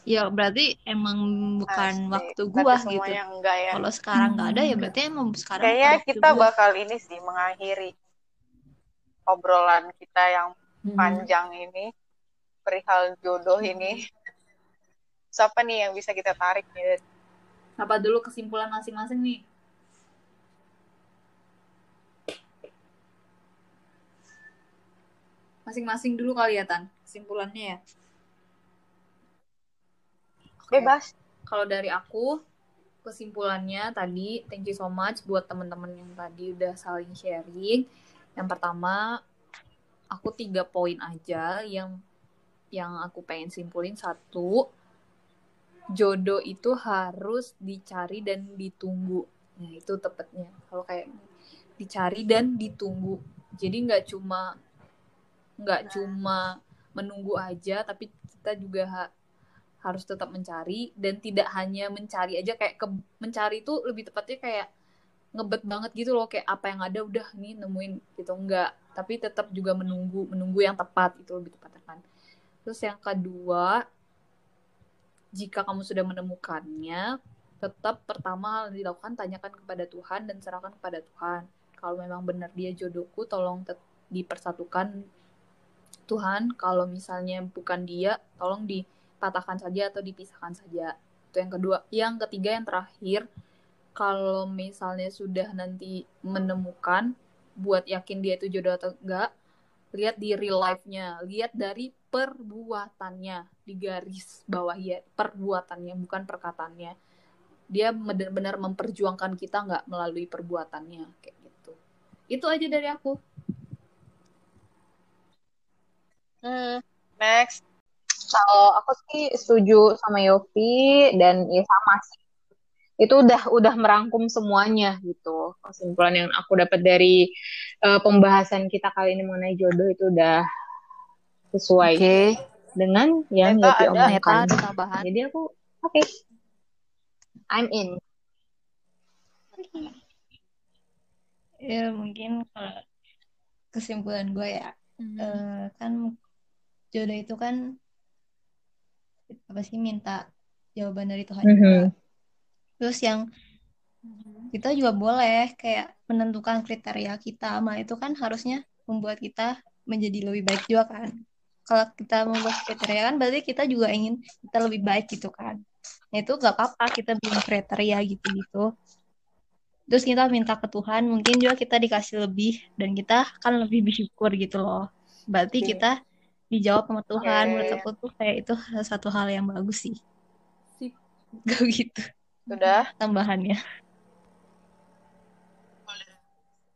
ya berarti emang bukan Asik. waktu Berarti gua gitu ya. kalau sekarang nggak ada ya berarti emang sekarang Kayaknya kita gua. bakal ini sih mengakhiri obrolan kita yang Hmm. panjang ini perihal jodoh ini. Siapa nih yang bisa kita tarik nih? Apa dulu kesimpulan masing-masing nih? Masing-masing dulu kali ya, Tan. Kesimpulannya ya. Oke. Bebas. Kalau dari aku, kesimpulannya tadi, thank you so much buat teman-teman yang tadi udah saling sharing. Yang pertama, aku tiga poin aja yang yang aku pengen simpulin satu, jodoh itu harus dicari dan ditunggu. Nah itu tepatnya. Kalau kayak dicari dan ditunggu. Jadi nggak cuma nggak cuma menunggu aja, tapi kita juga harus tetap mencari dan tidak hanya mencari aja kayak ke, mencari itu lebih tepatnya kayak ngebet banget gitu loh kayak apa yang ada udah nih nemuin gitu. Enggak tapi tetap juga menunggu menunggu yang tepat itu lebih tepatnya kan. Terus yang kedua jika kamu sudah menemukannya tetap pertama hal yang dilakukan tanyakan kepada Tuhan dan serahkan kepada Tuhan. Kalau memang benar dia jodohku tolong dipersatukan. Tuhan kalau misalnya bukan dia tolong dipatahkan saja atau dipisahkan saja. Itu yang kedua. Yang ketiga yang terakhir kalau misalnya sudah nanti menemukan buat yakin dia itu jodoh atau enggak lihat di real life-nya. Lihat dari perbuatannya di garis bawah ya perbuatannya bukan perkataannya. Dia benar-benar memperjuangkan kita nggak melalui perbuatannya kayak gitu. Itu aja dari aku. Hmm, next. Kalau aku sih setuju sama Yofi dan ya sama sih. Itu udah udah merangkum semuanya gitu. Kesimpulan yang aku dapat dari eh, pembahasan kita kali ini mengenai jodoh itu udah sesuai dengan yang Yofi ada? omongkan. Ada tambahan Jadi aku oke. I'm in. ya mungkin kalau kesimpulan gue ya eh, kan jodoh itu kan apa sih minta jawaban dari Tuhan juga. Mhm. Terus yang kita juga boleh kayak menentukan kriteria kita, mah itu kan harusnya membuat kita menjadi lebih baik juga kan. Kalau kita membuat kriteria kan berarti kita juga ingin kita lebih baik gitu kan. Nah itu gak apa-apa kita bikin kriteria gitu-gitu. Terus kita minta ke Tuhan, mungkin juga kita dikasih lebih dan kita kan lebih bersyukur gitu loh. Berarti Oke. kita dijawab sama Tuhan. Oke. Menurut aku tuh kayak itu satu hal yang bagus sih. Gak <laughs> gitu Sudah. tambahannya.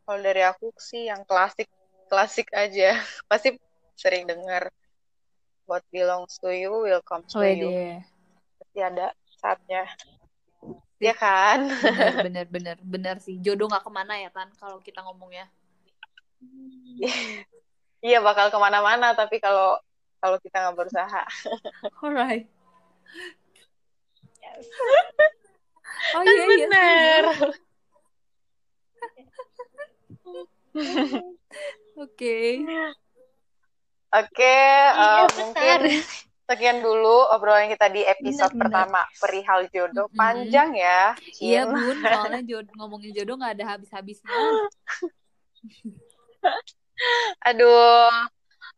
Kalau dari aku sih yang klasik klasik aja. <laughs> Pasti sering dengar What belongs to you will come to you. Wede. Pasti ada saatnya. Ya kan? bener <laughs> bener bener bener sih jodoh nggak ke mana ya tan kalau kita ngomongnya Iya bakal ke mana-mana tapi kalau kalau kita nggak berusaha. <laughs> alright oh Kan iya iya bener. <laughs> oke Oke, Iya, eh, benar. mungkin sekian dulu obrolan kita di episode Benar, benar. pertama perihal jodoh. Mm-mm. Panjang ya, iya Cin. bun soalnya <laughs> jodoh, ngomongin jodoh nggak ada habis-habisnya Aduh.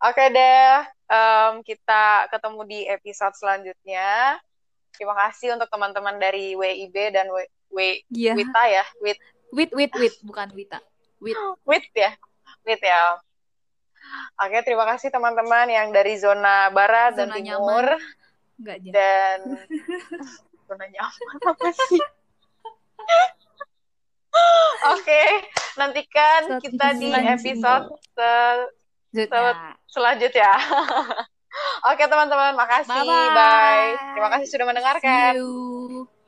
Oke deh, em, kita ketemu di episode selanjutnya. Terima kasih untuk teman-teman dari WIB dan W, W- iya Wita ya, Wit, wit wit wit bukan wita wit Wit ya, Wit ya. Oke, terima kasih teman-teman yang dari zona barat dan Zona timur nggak aja dan <laughs> zona nyaman apa sih? Oke, nantikan Satu kita di episode se- Selanjutnya. <laughs> Oke teman-teman, makasih. Bye-bye. Bye. Terima kasih sudah mendengarkan. See you.